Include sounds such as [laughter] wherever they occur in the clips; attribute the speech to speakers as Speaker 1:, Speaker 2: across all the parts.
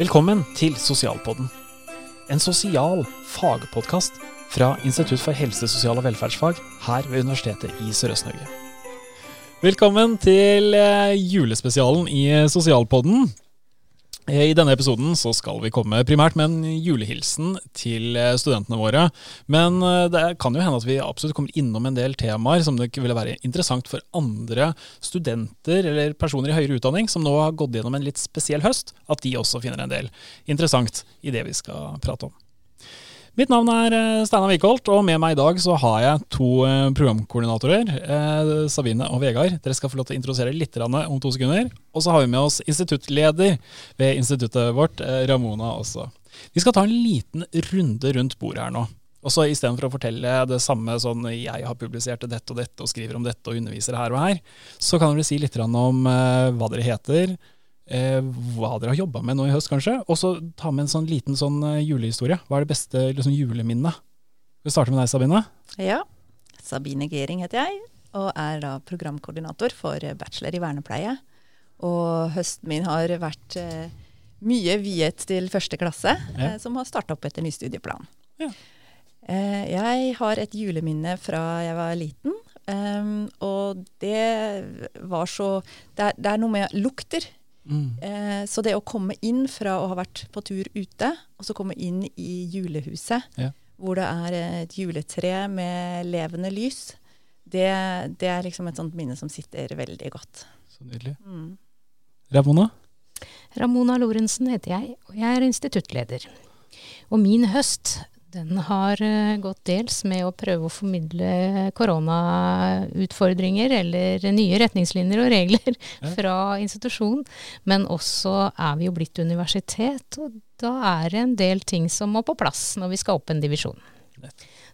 Speaker 1: Velkommen til Sosialpodden. En sosial fagpodkast fra Institutt for helse, sosial og velferdsfag her ved Universitetet i Sørøst-Norge. Velkommen til eh, julespesialen i Sosialpodden. Eh, I denne episoden så skal vi komme primært med en julehilsen til eh, studentene våre. Men det kan jo hende at vi absolutt kommer innom en del temaer som det ville være interessant for andre studenter eller personer i høyere utdanning som nå har gått gjennom en litt spesiell høst, at de også finner en del interessant i det vi skal prate om. Mitt navn er eh, Steinar Wikholt, og med meg i dag så har jeg to eh, programkoordinatorer. Eh, Sabine og Vegard. Dere skal få lov til å introdusere litt om to sekunder. Og så har vi med oss instituttleder ved instituttet vårt, Ramona også. Vi skal ta en liten runde rundt bordet her nå. Og så Istedenfor å fortelle det samme sånn jeg har publisert dette og dette og skriver om dette og underviser her og her, så kan dere si litt om hva dere heter, eh, hva dere har jobba med nå i høst, kanskje. Og så ta med en sånn liten sånn uh, julehistorie. Hva er det beste liksom, juleminnet? Vi starter med deg, Sabine.
Speaker 2: Ja. Sabine Gering heter jeg, og er da programkoordinator for bachelor i vernepleie. Og høsten min har vært eh, mye viet til første klasse, ja. eh, som har starta opp etter ny studieplan. Ja. Eh, jeg har et juleminne fra jeg var liten. Um, og det var så det er, det er noe med lukter Mm. Eh, så det å komme inn fra å ha vært på tur ute, og så komme inn i julehuset, ja. hvor det er et juletre med levende lys, det, det, er liksom et sånt minne som sitter veldig godt.
Speaker 1: Så nydelig. Mm. Ramona?
Speaker 3: Ramona Lorentzen heter jeg, og jeg er instituttleder. Og min høst den har uh, gått dels med å prøve å formidle koronautfordringer eller nye retningslinjer og regler ja. [laughs] fra institusjonen. Men også er vi jo blitt universitet, og da er det en del ting som må på plass når vi skal opp en divisjon.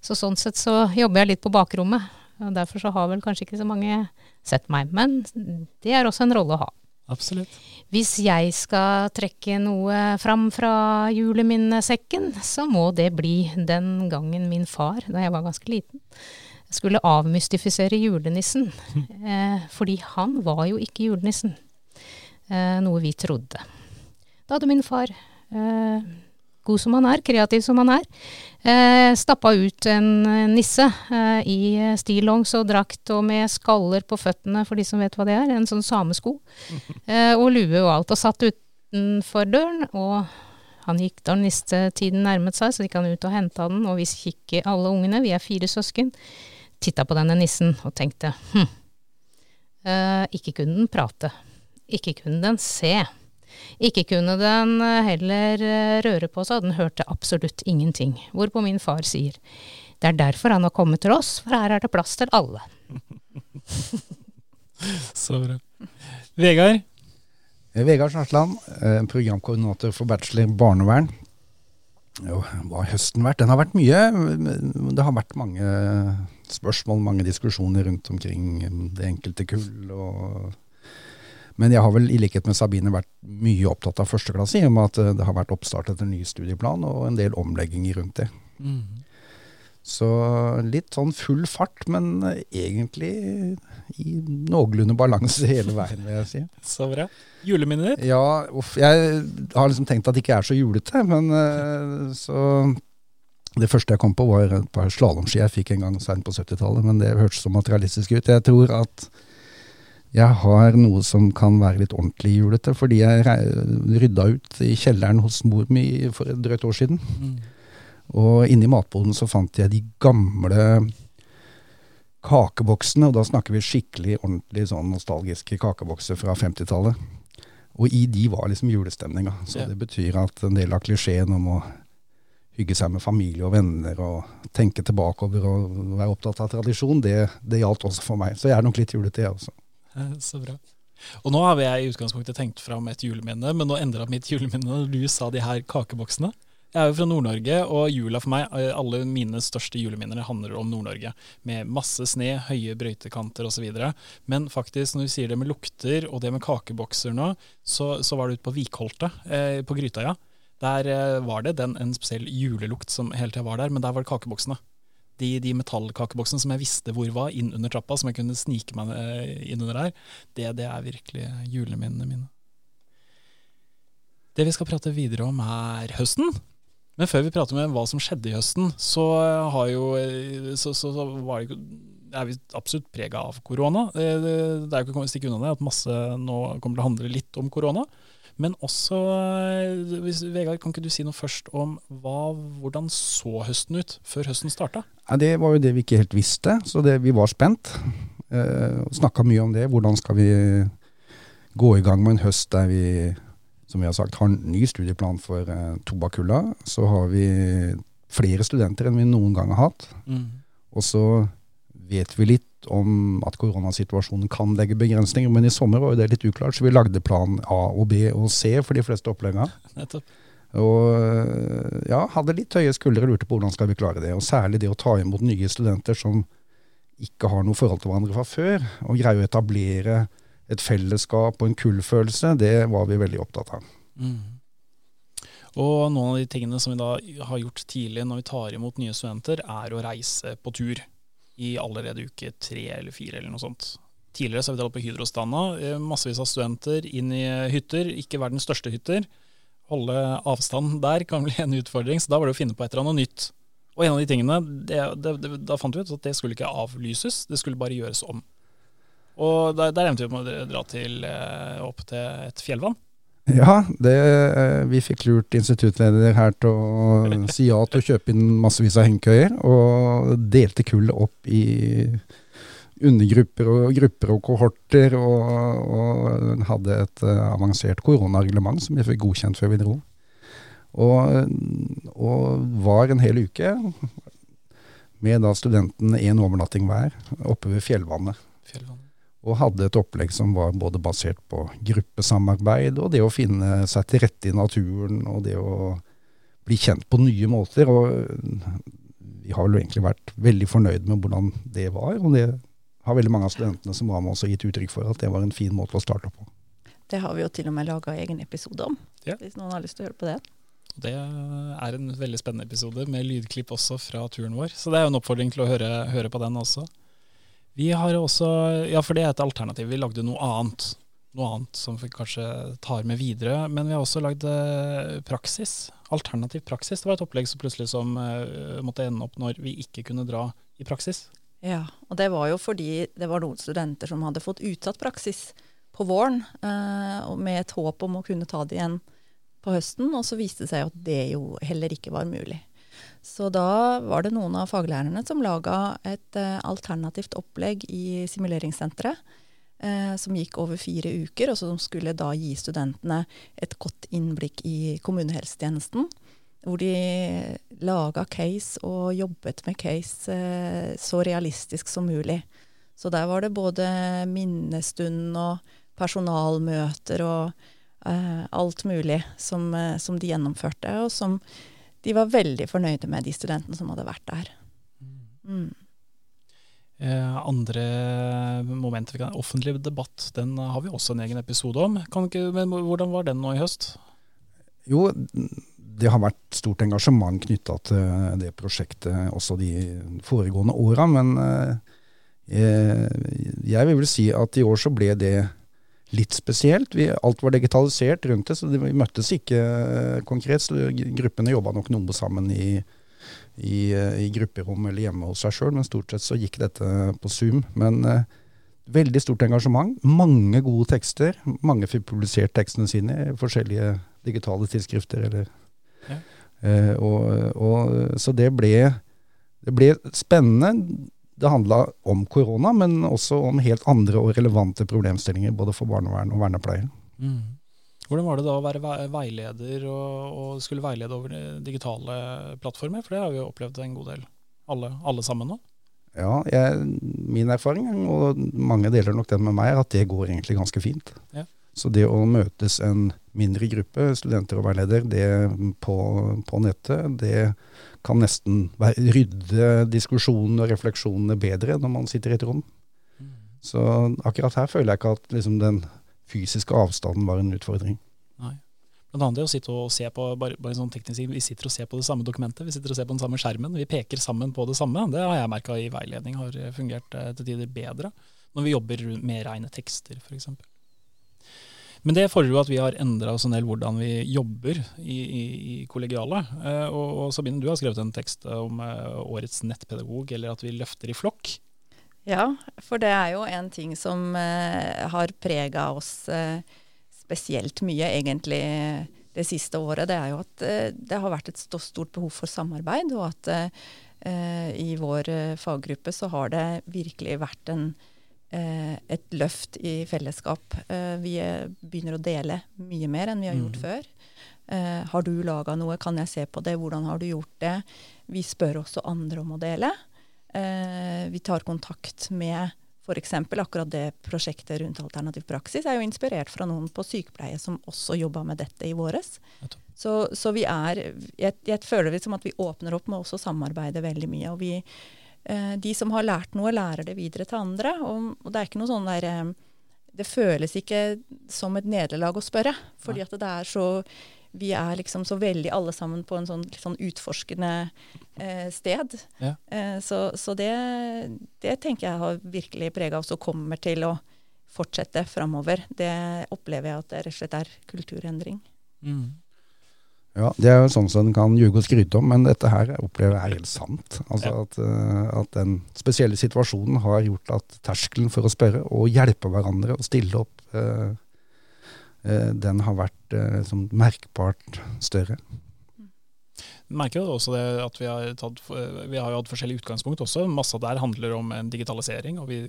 Speaker 3: Så sånn sett så jobber jeg litt på bakrommet. og Derfor så har vel kanskje ikke så mange sett meg. Men det er også en rolle å ha.
Speaker 1: Absolutt.
Speaker 3: Hvis jeg skal trekke noe fram fra juleminnesekken, så må det bli den gangen min far, da jeg var ganske liten, skulle avmystifisere julenissen. [laughs] Eh, fordi han var jo ikke julenissen, eh, noe vi trodde. Da hadde min far eh, god som han er, kreativ som han er, eh, stappa ut en nisse eh, i stillongs og drakt og med skaller på føttene, for de som vet hva det er, en sånn samesko, [laughs] eh, og lue og alt, og satt utenfor døren. og han gikk da nistetiden nærmet seg, så gikk han ut og henta den, og vi kikket alle ungene, vi er fire søsken, titta på denne nissen og tenkte hm, eh, ikke kunne den prate, ikke kunne den se. Ikke kunne den eh, heller eh, røre på seg, og den hørte absolutt ingenting. Hvorpå min far sier det er derfor han har kommet til oss, for her er det plass til alle. [laughs]
Speaker 1: Så bra. Vegard?
Speaker 4: Vegard Sarsland, eh, programkoordinator for bachelor barnevern. Jo, hva har høsten vært? Den har vært mye. Det har vært mange spørsmål, mange diskusjoner rundt omkring det enkelte kull. og men jeg har vel i likhet med Sabine vært mye opptatt av førsteklasse, i og med at eh, det har vært oppstart etter ny studieplan og en del omlegginger rundt det. Mm. Så litt sånn full fart, men eh, egentlig i noenlunde balanse [laughs] hele veien, vil jeg si.
Speaker 1: Så bra. Juleminnet ditt?
Speaker 4: Ja, uff, jeg har liksom tenkt at det ikke er så julete, men eh, så det første jeg kom på, var et par slalåmski jeg fikk en gang seint på 70-tallet, men det hørtes så materialistisk ut. Jeg tror at jeg har noe som kan være litt ordentlig julete, fordi jeg rydda ut i kjelleren hos mor mi for et drøyt år siden. Mm. Og inni matboden så fant jeg de gamle kakeboksene, og da snakker vi skikkelig ordentlig sånn nostalgiske kakebokser fra 50-tallet. Og i de var liksom julestemninga. Så ja. det betyr at en del av klisjeen om å hygge seg med familie og venner og tenke tilbakeover og være opptatt av tradisjon, det, det gjaldt også for meg. Så jeg er nok litt julete, jeg også.
Speaker 1: Så bra. Og nå har jeg i utgangspunktet tenkt fram et juleminne, men nå endra mitt juleminne når du sa de her kakeboksene. Jeg er jo fra Nord-Norge, og jula for meg, eh, alle mine største juleminner handler om Nord-Norge. Med masse sne, høye brøytekanter osv. Men faktisk, når du sier det med lukter og det med kakebokser nå, så, så var det ute på Vikholtet, eh, på Grytøya. Der eh, var det den, en spesiell julelukt som hele tida var der, men der var det kakeboksene de, de metallkakeboksene som jeg visste hvor var, inn under trappa, som jeg kunne snike meg eh, inn under der, det, det er virkelig juleminnene mine. Det vi skal prate videre om, er høsten. Men før vi prater om hva som skjedde i høsten, så, har jo, så, så, så var det, er vi absolutt prega av korona. Det, det, det er jo ikke å stikke unna det at masse nå kommer til å handle litt om korona. Men også, hvis, Vegard, kan ikke du si noe først om hva, hvordan så høsten ut før høsten starta?
Speaker 4: Ja, det var jo det vi ikke helt visste, så det, vi var spent. Eh, Snakka mye om det. Hvordan skal vi gå i gang med en høst der vi som vi har sagt, har en ny studieplan for eh, Tobakulla. Så har vi flere studenter enn vi noen gang har hatt.
Speaker 1: Mm.
Speaker 4: Og så vet vi litt om at koronasituasjonen kan legge begrensninger, men i sommer var jo det litt uklart, så vi lagde plan A og B og C for de fleste oppleggene. [laughs] Og ja, hadde litt høye skuldre lurte på hvordan skal vi klare det. Og særlig det å ta imot nye studenter som ikke har noe forhold til hverandre fra før, og greie å etablere et fellesskap og en kullfølelse, det var vi veldig opptatt av.
Speaker 1: Mm. Og noen av de tingene som vi da har gjort tidlig når vi tar imot nye studenter, er å reise på tur i allerede uke tre eller fire eller noe sånt. Tidligere så har vi delt på Hydrostanda, eh, massevis av studenter inn i hytter, ikke verdens største hytter. Holde avstand der kan bli en utfordring, så da var det å finne på et eller annet nytt. Og en av de tingene, det, det, det, da fant vi ut at det skulle ikke avlyses, det skulle bare gjøres om. Og der, der endte vi med å dra til, eh, opp til et fjellvann.
Speaker 4: Ja, det, vi fikk lurt instituttleder her til å si ja til å kjøpe inn massevis av hengekøyer, og delte kullet opp i undergrupper og grupper og kohorter, og, og hadde et uh, avansert koronareglement som vi fikk godkjent før vi dro. Og, og var en hel uke med da studentene én overnatting hver oppe ved fjellvannet.
Speaker 1: Fjellvann.
Speaker 4: Og hadde et opplegg som var både basert på gruppesamarbeid og det å finne seg til rette i naturen og det å bli kjent på nye måter. Og vi har vel egentlig vært veldig fornøyd med hvordan det var. Og det har veldig mange av studentene som var med oss gitt uttrykk for at det var en fin måte å starte på.
Speaker 2: Det har vi jo til og med laga egen episode om,
Speaker 1: Ja.
Speaker 2: hvis noen har lyst til å høre på det.
Speaker 1: Det er en veldig spennende episode med lydklipp også fra turen vår. Så det er jo en oppfordring til å høre, høre på den også. Vi har også, ja for det er et alternativ, vi lagde noe annet. Noe annet som vi kanskje tar med videre. Men vi har også lagd eh, praksis. Alternativ praksis. Det var et opplegg som plutselig som uh, måtte ende opp når vi ikke kunne dra i praksis.
Speaker 2: Ja, og det var jo fordi det var noen studenter som hadde fått utsatt praksis på våren, eh, med et håp om å kunne ta det igjen på høsten, og så viste det seg at det jo heller ikke var mulig. Så da var det noen av faglærerne som laga et eh, alternativt opplegg i simuleringssenteret, eh, som gikk over fire uker, og som skulle da gi studentene et godt innblikk i kommunehelsetjenesten. Hvor de laga case og jobbet med case eh, så realistisk som mulig. Så der var det både minnestund og personalmøter og eh, alt mulig som, eh, som de gjennomførte, og som de var veldig fornøyde med, de studentene som hadde vært der. Mm.
Speaker 1: Eh, andre momenter vi kan, Offentlig debatt, den har vi også en egen episode om. Kan ikke, men hvordan var den nå i høst?
Speaker 4: Jo, det har vært stort engasjement knytta til det prosjektet også de foregående åra. Men eh, jeg vil vel si at i år så ble det litt spesielt. Vi, alt var digitalisert rundt det, så vi møttes ikke eh, konkret. Så gruppene jobba nok noe sammen i, i, eh, i, grupperom eller hjemme hos seg sjøl, men stort sett så gikk dette på Zoom. Men eh, veldig stort engasjement. Mange gode tekster. Mange fikk publisert tekstene sine i forskjellige digitale tidsskrifter. Eller,
Speaker 1: ja.
Speaker 4: eh, og, og, så det ble, det ble spennende. Det handla om korona, men også om helt andre og relevante problemstillinger både for barnevern og vernepleier.
Speaker 1: Mm. Hvordan var det da å være veileder og, og, skulle veilede over digitale plattformer? For det har vi jo opplevd en god del, alle, alle sammen nå.
Speaker 4: Ja, jeg, min erfaring, og mange deler nok den med meg, er at det går egentlig ganske fint.
Speaker 1: Ja.
Speaker 4: Så det å møtes en mindre gruppe, studenter og veileder, det på, på nettet, det kan nesten rydde diskusjonene og refleksjonene bedre når man sitter i et rom. Mm. Så akkurat her føler jeg ikke at liksom, den fysiske avstanden var en utfordring.
Speaker 1: Nei. Blant annet det å sitte og se på bare, bare sånn teknisk, Vi sitter og ser på det samme dokumentet, vi sitter og ser på den samme skjermen. Vi peker sammen på det samme. Det har jeg merka i veiledning har fungert til tider bedre. Når vi jobber med rene tekster, f.eks. Men det fordrer jo at vi har endra oss en del hvordan vi jobber i, i, i kollegialet. Eh, og, og, Sabine, du har skrevet en tekst om eh, årets nettpedagog, eller at vi løfter i flokk.
Speaker 2: Ja, for det er jo en ting som eh, har prega oss spesielt mye, egentlig, det siste året. Det er jo at det har vært et stort behov for samarbeid, og at i vår faggruppe så har det virkelig vært en Eh, et løft i fellesskap. Eh, vi begynner å dele mye mer enn vi har gjort mm. før. Eh, har du laga noe, kan jeg se på det, hvordan har du gjort det? Vi spør også andre om å dele. vi tar kontakt med f.eks. akkurat det prosjektet rundt alternativ praksis er jo inspirert fra noen på sykepleie som også jobba med dette i våres. Så, så, vi er jeg, jeg føler det som at vi åpner opp med også samarbeide veldig mye. og vi Eh, de som har lært noe, lærer det videre til andre. Og, og det er ikke noe sånn der eh, Det føles ikke som et nederlag å spørre. Fordi at det er så Vi er liksom så veldig alle sammen på en sånn, sånn utforskende eh, sted. Ja. Eh, så, så det, det, tenker jeg har virkelig prega oss og kommer til å fortsette framover. Det opplever jeg at det rett og slett er kulturendring. Mm.
Speaker 4: Ja, Det er jo sånn som en kan ljuge og skryte om, men dette her opplever jeg er helt sant. Altså ja. at, uh, at, den spesielle situasjonen har gjort at terskelen for å spørre og hjelpe hverandre og stille opp, uh, uh, den har vært som merkbart større.
Speaker 1: Vi merker jo også det at vi har, tatt, vi har jo hatt forskjellige utgangspunkt også. Masse der handler om en digitalisering, og vi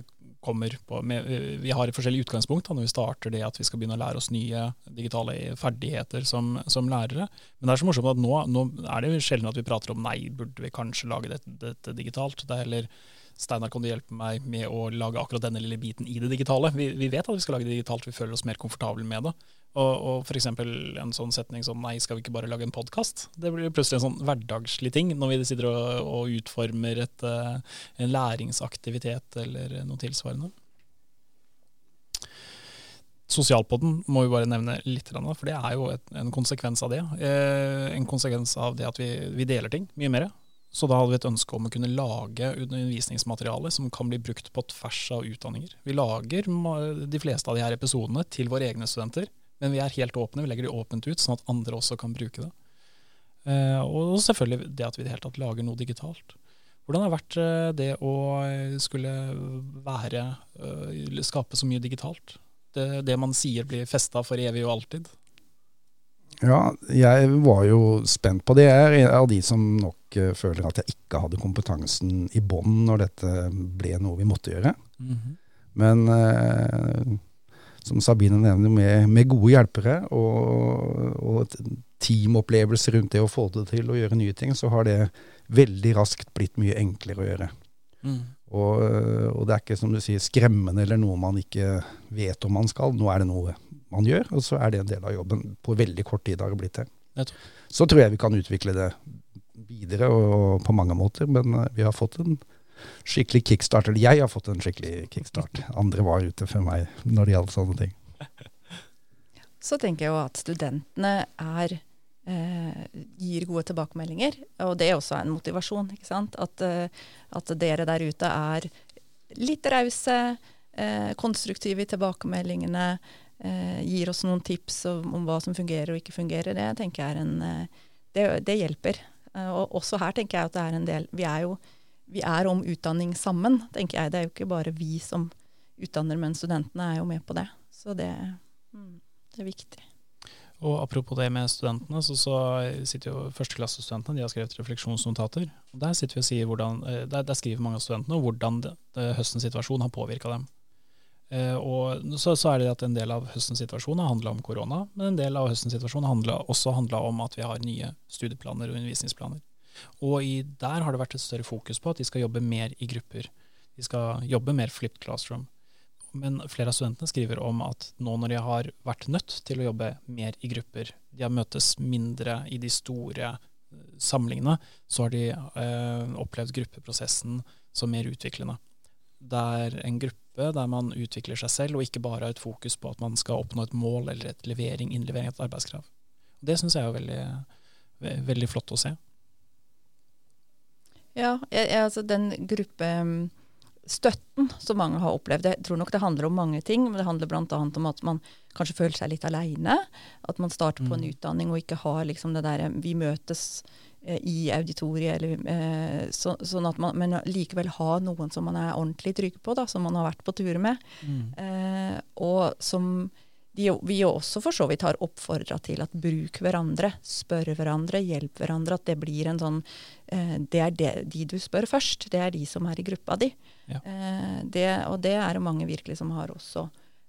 Speaker 1: kommer på med, Vi har et forskjellig utgangspunkt da, når vi starter det at vi skal begynne å lære oss nye digitale ferdigheter som, som lærere. Men det er så morsomt at nå, nå, er det sjelden at vi prater om nei, burde vi kanskje lage dette, dette digitalt. Det er heller Steinar, kan du hjelpe meg med å lage akkurat denne lille biten i det digitale? Vi, vi vet at vi skal lage det digitalt, vi føler oss mer komfortable med det. Og, og f.eks. en sånn setning som nei, skal vi ikke bare lage en podkast? Det blir plutselig en sånn hverdagslig ting når vi sitter og, og utformer et, uh, en læringsaktivitet eller noe tilsvarende. Sosialpodden må vi bare nevne litt, for det er jo et, en konsekvens av det. Eh, en konsekvens av det at vi, vi deler ting mye mer. Så da hadde vi et ønske om å kunne lage undervisningsmateriale som kan bli brukt på tvers av utdanninger. Vi lager de fleste av de her episodene til våre egne studenter, men vi er helt åpne. Vi legger de åpent ut, sånn at andre også kan bruke det. Eh, og selvfølgelig det at vi i det hele tatt lager noe digitalt. Hvordan har det vært eh, det å skulle være eh, Skape så mye digitalt? Det, det man sier blir festa for evig og alltid?
Speaker 4: Ja, jeg var jo spent på det. Jeg er av de som nok uh, føler at jeg ikke hadde kompetansen i bånn når dette ble noe vi måtte gjøre. Mm -hmm. Men eh, som Sabine nevner, med, med gode hjelpere og, og et teamopplevelse rundt det å få det til å gjøre nye ting, så har det veldig raskt blitt mye enklere å gjøre. Mm. Og, og, det er ikke som du sier skremmende eller noe man ikke vet om man skal. Nå er det noe man gjør, og så er det en del av jobben på veldig kort tid har det blitt til. Så tror jeg vi kan utvikle det videre og på mange måter, men eh, vi har fått en skikkelig kickstart. Eller jeg har fått en skikkelig kickstart. [laughs] Andre var ute før meg når det gjaldt sånne ting. [laughs]
Speaker 2: Så tenker jeg jo at studentene er eh, gir gode tilbakemeldinger, og det er også en motivasjon. ikke sant? At, eh, at dere der ute er litt rause, eh, konstruktive i tilbakemeldingene eh, gir oss noen tips om, om, hva som fungerer og ikke fungerer, det tenker jeg er en eh, det, det, hjelper. Eh, og også her tenker jeg at det er en del Vi er jo vi er om utdanning sammen, tenker jeg. Det er jo ikke bare vi som utdanner, men studentene er jo med på det. Så det, mm, det er viktig.
Speaker 1: Og Apropos det med studentene, så, så sitter jo førsteklassestudentene de har skrevet refleksjonsnotater. og Der sier hvordan, eh, der, der skriver mange av studentene hvordan det, det, høstens situasjon har påvirka dem. Eh, og så, så, er det at En del av høstens situasjon har handla om korona, men en del av høstens situasjon har også handla om at vi har nye studieplaner og undervisningsplaner. Og i, Der har det vært et større fokus på at de skal jobbe mer i grupper. De skal jobbe mer flipped classroom. Men flere av studentene skriver om at nå når de har vært nødt til å jobbe mer i grupper, de har møtes mindre i de store eh, samlingene, så har de eh, opplevd gruppeprosessen som mer utviklende. Der en gruppe gruppe der man utvikler seg selv, og ikke bare har et fokus på at man skal oppnå et mål eller et levering, innlevering av et arbeidskrav. Det syns jeg er veldig, veldig flott å se.
Speaker 2: Ja, jeg, altså den gruppestøtten som mange har opplevd. Jeg tror nok det handler om mange ting, men det handler bl.a. om at man kanskje føler seg litt aleine. At man starter på en
Speaker 1: Mm.
Speaker 2: utdanning og ikke har liksom det derre Vi møtes i auditoriet, eller eh, så, sånn at man Men likevel ha noen som man er ordentlig trygg på, da, som man har vært på tur med.
Speaker 1: Mm.
Speaker 2: Eh, og som de, vi også for så vidt har oppfordra til at bruk hverandre, spør hverandre, hjelp hverandre. At det blir en sånn eh, Det er det, de du spør først. Det er de som er i gruppa di.
Speaker 1: Ja.
Speaker 2: Eh, det, og det er det mange virkelig som har også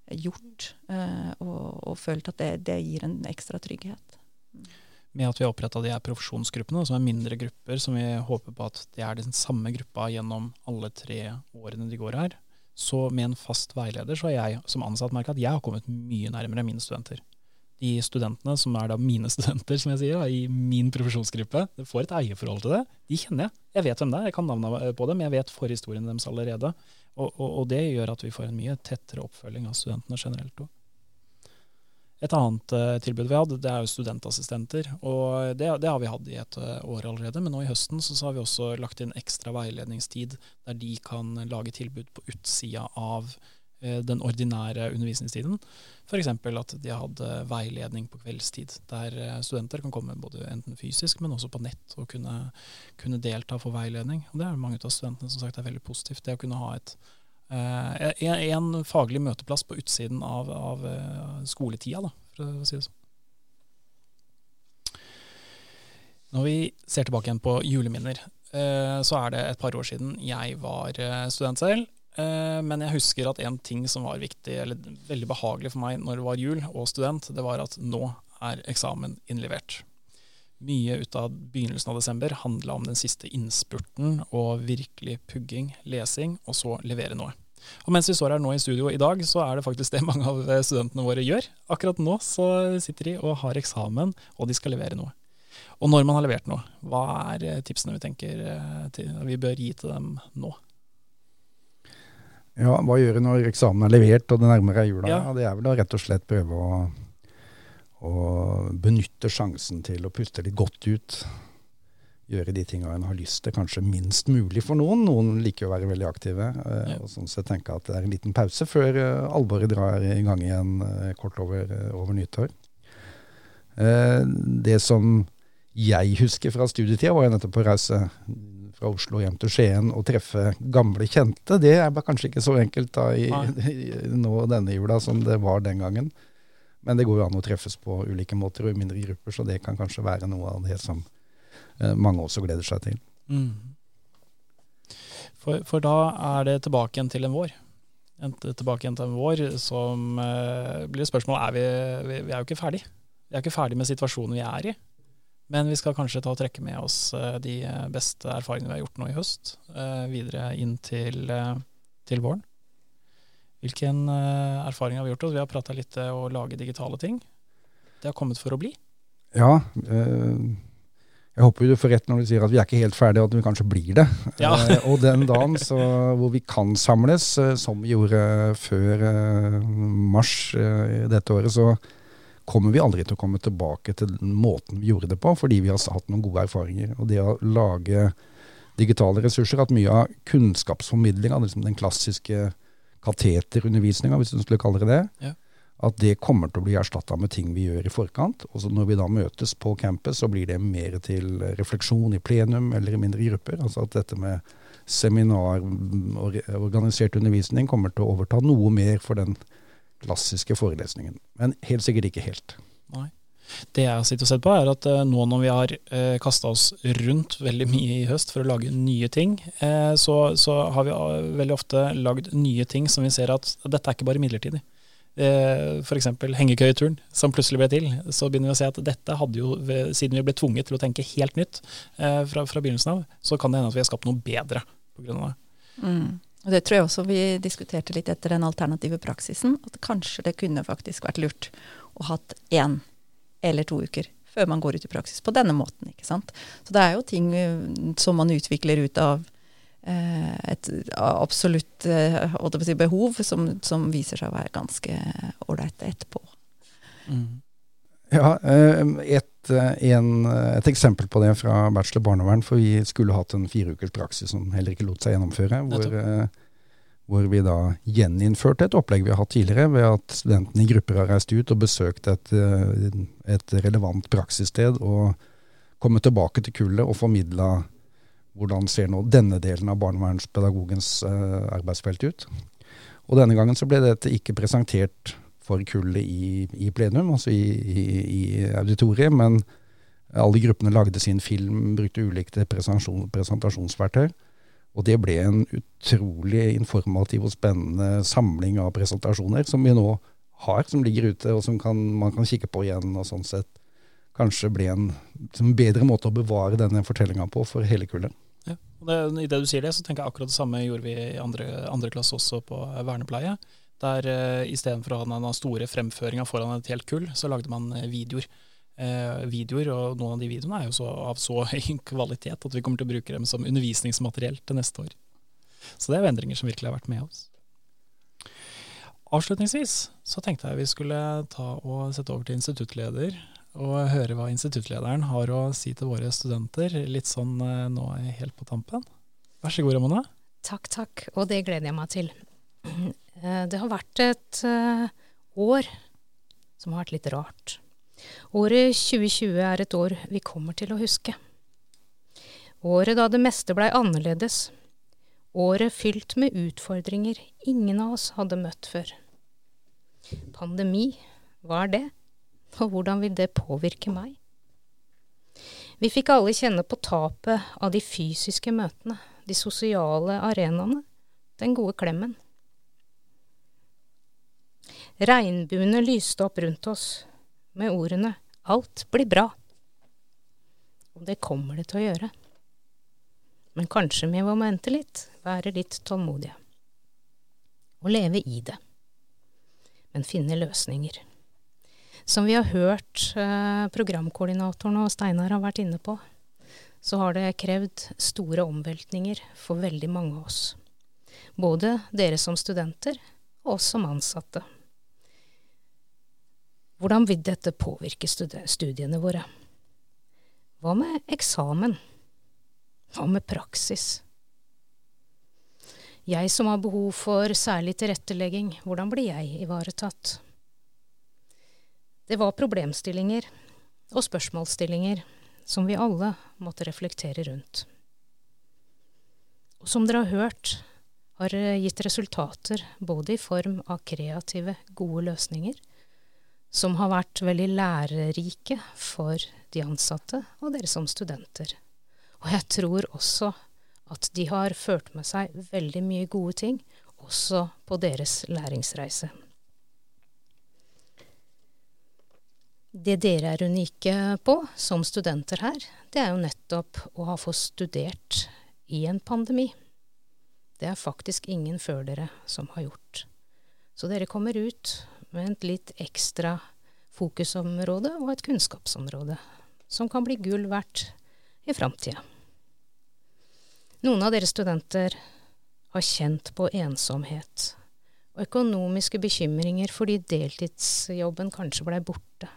Speaker 2: gjort, eh, og, og følt at det, det gir en ekstra trygghet.
Speaker 1: Med at vi har oppretta de her profesjonsgruppene, som er mindre grupper, som vi håper på at det er den samme gruppa gjennom alle tre årene de går her. Så med en fast veileder så har jeg som ansatt merka at jeg har kommet mye nærmere mine studenter. De studentene som er da mine [laughs] studenter, som jeg sier, da, i min profesjonsgruppe, de får et eierforhold til det. De kjenner jeg. Jeg vet hvem det er, jeg kan navnet på dem, jeg vet forhistorien deres allerede. Og, og, og det gjør at vi får en mye tettere oppfølging av studentene generelt òg. Et annet uh, tilbud vi hadde, det er jo studentassistenter. og Det, det har vi hatt i et eh, år allerede, men nå i høsten så, så har vi også lagt inn ekstra veiledningstid der de kan lage tilbud på utsida av uh, den ordinære undervisningstiden. F.eks. at de hadde veiledning på kveldstid, der studenter kan komme både enten fysisk, men også på nett og kunne, kunne delta for veiledning. Og Det er mange av studentene som sagt er veldig positivt. Det å kunne ha et en, en faglig møteplass på utsiden av, av eh, skoletida, da, for å si det sånn. Når vi ser tilbake igjen på juleminner, eh, så er det et par år siden jeg var eh, student selv. Eh, men jeg husker at en ting som var viktig, eller veldig behagelig for meg når det var jul og student, det var at nå er eksamen innlevert. Mye ut av begynnelsen av desember handla om den siste innspurten og virkelig pugging, lesing, og så levere noe. Og mens vi står her nå i studio i dag, så er det faktisk det mange av studentene våre gjør. Akkurat nå så sitter de og har eksamen, og de skal levere noe. Og når man har levert noe, hva er tipsene vi tenker eh, til, vi bør gi til dem nå?
Speaker 4: Ja, hva gjøre når eksamen er levert og det nærmer seg jula?
Speaker 1: Ja.
Speaker 4: Det er vel å rett og slett prøve å, å benytte sjansen til å puste litt godt ut. Gjøre de tinga en har lyst til, kanskje minst mulig for noen. Noen liker å være veldig aktive. eh,
Speaker 1: Ja.
Speaker 4: og sånn sett tenke at det er en liten pause før eh, alvoret drar i gang igjen eh, kort over, over nyttår. Det som jeg husker fra studietida, var jo nettopp å reise fra Oslo hjem til Skien og treffe gamle kjente. Det er kanskje ikke så enkelt da i, [laughs] i nå denne jula som det var den gangen. Men det går jo an å treffes på ulike måter og i mindre grupper, så det kan kanskje være noe av det som eh, mange også gleder seg til.
Speaker 1: Mm. For, for da er det tilbake igjen til en vår. En, tilbake igjen til en vår som eh, blir spørsmål er vi, vi, vi er jo ikke ferdig. Vi er ikke ferdig med situasjonen vi er i. Men vi skal kanskje ta og trekke med oss eh, de beste erfaringene vi har gjort nå i høst, eh, videre inn til, eh, til våren. Hvilken eh, erfaring har vi gjort oss? Vi har prata litt om å lage digitale ting. Det har kommet for å bli.
Speaker 4: Ja, eh, jeg håper du får rett når du sier at vi er ikke helt ferdige, og at vi kanskje blir det.
Speaker 1: Ja.
Speaker 4: Eh, og den dagen så, hvor vi kan samles, eh, som vi gjorde før eh, mars eh, dette året, så kommer vi aldri til å komme tilbake til den måten vi gjorde det på, fordi vi har hatt noen gode erfaringer. Og det å lage digitale ressurser, at mye av kunnskapsformidlinga, liksom den klassiske kateterundervisninga, hvis du skulle kalle det det,
Speaker 1: Ja.
Speaker 4: at det kommer til å bli erstatta med ting vi gjør i forkant. Og så når vi da møtes på campus, så blir det mer til refleksjon i plenum eller i mindre grupper. Altså at dette med seminar og organisert undervisning kommer til å overta noe mer for den klassiske forelesningen. Men helt sikkert ikke helt.
Speaker 1: Det jeg har sittet og sett på, er at eh, nå når vi har uh, kasta oss rundt veldig mye i høst for å lage nye ting, eh, så, så har vi eh, veldig ofte lagd nye ting som vi ser at dette er ikke bare midlertidig. Eh, F.eks. hengekøyeturen, som plutselig ble til. Så begynner vi å se at dette hadde jo, siden vi ble tvunget til å tenke helt nytt eh, fra, fra begynnelsen av, så kan det hende at vi har skapt noe bedre av det.
Speaker 2: Mm. Og det tror jeg også vi diskuterte litt etter den alternative praksisen, at kanskje det kunne faktisk vært lurt å hatt én eller to uker før man går ut i praksis på denne måten. ikke sant? Så det er jo ting eh, som man utvikler ut av eh, et absolutt eh, behov, som, som viser seg å være ganske ålreit etterpå.
Speaker 4: Ja, eh, et, en, et eksempel på det fra bachelor barnevern, for vi skulle hatt en fireukers praksis som heller ikke lot seg gjennomføre. Hvor
Speaker 1: Nettopp.
Speaker 4: Hvor vi da gjeninnførte et opplegg vi har hatt tidligere, ved at studentene i grupper har reist ut og besøkt et, eh, et relevant praksissted, og kommet tilbake til kullet og formidla hvordan ser nå denne delen av barnevernspedagogens uh, arbeidsfelt ut. Og denne gangen så ble dette ikke presentert for kullet i, i plenum, altså i, i, i, auditoriet, men alle gruppene lagde sin film, brukte ulike presentasjon, presentasjonsverktøy. Og det ble en utrolig informativ og spennende samling av presentasjoner som vi nå har, som ligger ute, og som kan, man kan kikke på igjen. og sånn sett kanskje ble en, en bedre måte å bevare denne fortellinga på for hele kullet.
Speaker 1: Ja, I det du sier det, så tenker jeg akkurat det samme gjorde vi i andre, andre klasse også på vernepleie. Der uh, istedenfor å ha den store fremføringa foran et helt kull, så lagde man eh, videoer. Eh, videoer, og noen av de videoene er jo så, av så [laughs] høy kvalitet at vi kommer til å bruke dem som undervisningsmateriell til neste år. Så det er jo endringer som virkelig har vært med oss. Avslutningsvis så tenkte jeg vi skulle ta og sette over til instituttleder og høre hva instituttlederen har å si til våre studenter, litt sånn eh, nå helt på tampen. Vær så god, Ramona.
Speaker 3: Takk, takk, og det gleder jeg meg til. [clears throat] Eh, det har vært et år som har vært litt rart. Året 2020 er et år vi kommer til å huske. Året da det meste blei annerledes. Året fylt med utfordringer ingen av oss hadde møtt før. Pandemi, hva er det? Og hvordan vil det påvirke meg? Vi fikk alle kjenne på tapet av de fysiske møtene, de sosiale arenaene, den gode klemmen. Regnbuene lyste opp rundt oss med ordene Alt blir bra. Og det kommer det til å gjøre. Men kanskje vi må vente litt, være litt tålmodige. Og leve i det. Men finne løsninger. Som vi har hørt eh, programkoordinatoren og Steinar har vært inne på, så har det krevd store omveltninger for veldig mange av oss. Både dere som studenter og oss som ansatte. Hvordan vil dette påvirke studiene våre? Hva med eksamen? Hva med praksis? Jeg som har behov for særlig tilrettelegging, hvordan blir jeg ivaretatt? Det var problemstillinger og spørsmålsstillinger som vi alle måtte reflektere rundt. Og som dere har hørt, har gitt resultater både i form av kreative, gode løsninger, som har vært veldig lærerike for de ansatte og dere som studenter. Og jeg tror også at de har ført med seg veldig mye gode ting, også på deres læringsreise. Det dere er unike på som studenter her, det er jo nettopp å ha fått studert i en pandemi. Det er faktisk ingen før dere som har gjort. Så dere kommer ut med et litt ekstra fokusområde og et kunnskapsområde, som kan bli gull verdt i framtida. Noen av dere studenter har kjent på ensomhet og økonomiske bekymringer fordi deltidsjobben kanskje blei borte.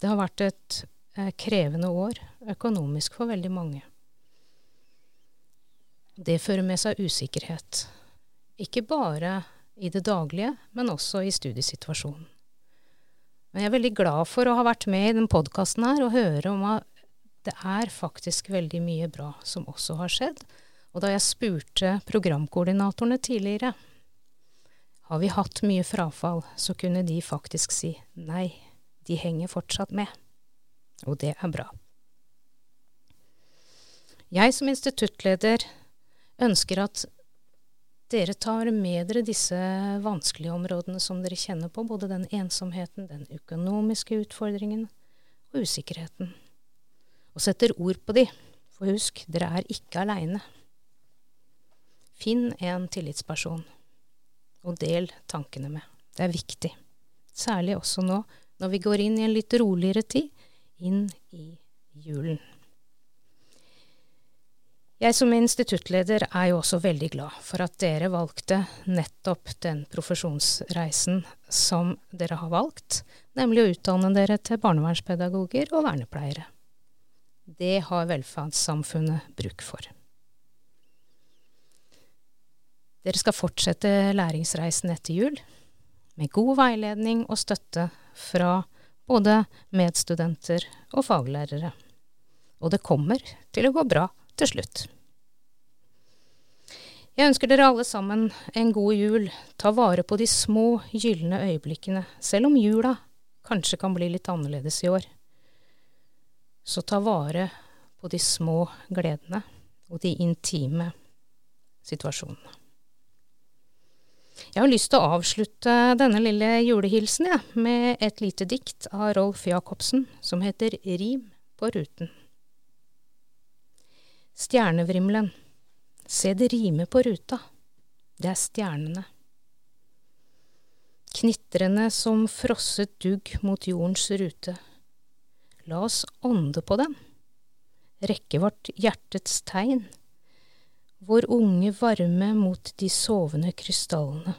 Speaker 3: Det har vært et eh, krevende år økonomisk for veldig mange. Det fører med seg usikkerhet. Ikke bare i det daglige, men også i studiesituasjonen. Men jeg er veldig glad for å ha vært med i den podkasten her og høre om at det er faktisk veldig mye bra som også har skjedd. Og da jeg spurte programkoordinatorene tidligere har vi hatt mye frafall, så kunne de faktisk si nei de henger fortsatt med. Og det er bra. Jeg som instituttleder ønsker at dere tar med dere disse vanskelige områdene som dere kjenner på, både den ensomheten, den økonomiske utfordringen og usikkerheten, og setter ord på de, for husk, dere er ikke aleine. Finn en tillitsperson, og del tankene med. Det er viktig, særlig også nå når vi går inn i en litt roligere tid, inn i julen. Jeg som instituttleder er jo også veldig glad for at dere valgte nettopp den profesjonsreisen som dere har valgt, nemlig å utdanne dere til barnevernspedagoger og vernepleiere. Det har velferdssamfunnet bruk for. Dere skal fortsette læringsreisen etter jul med god veiledning og støtte fra både medstudenter og faglærere. Og det kommer til å gå bra til slutt. Jeg ønsker dere alle sammen en god jul. Ta vare på de små, gylne øyeblikkene, selv om jula kanskje kan bli litt annerledes i år. Så ta vare på de små gledene og de intime situasjonene. Jeg har lyst til å avslutte denne lille julehilsen ja, med et lite dikt av Rolf Jacobsen som heter Rim på ruten. Stjernevrimlen, se det rimer på ruta, det er stjernene. Knitrende som frosset dugg mot jordens rute. La oss ånde på den, rekke vårt hjertets tegn vår unge varme mot de sovende krystallene.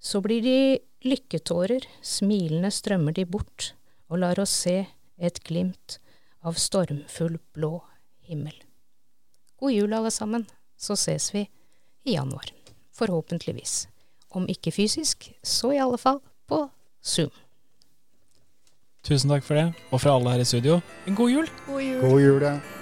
Speaker 3: Så blir de lykketårer, smilende strømmer de bort og lar oss se et glimt av stormfull blå himmel. God jul, alle sammen, så ses vi i januar. Forhåpentligvis. Om ikke fysisk, så i alle fall på Zoom.
Speaker 1: Tusen takk for det, og fra alle her i studio, en god jul!
Speaker 2: God jul.
Speaker 4: God jul, ja.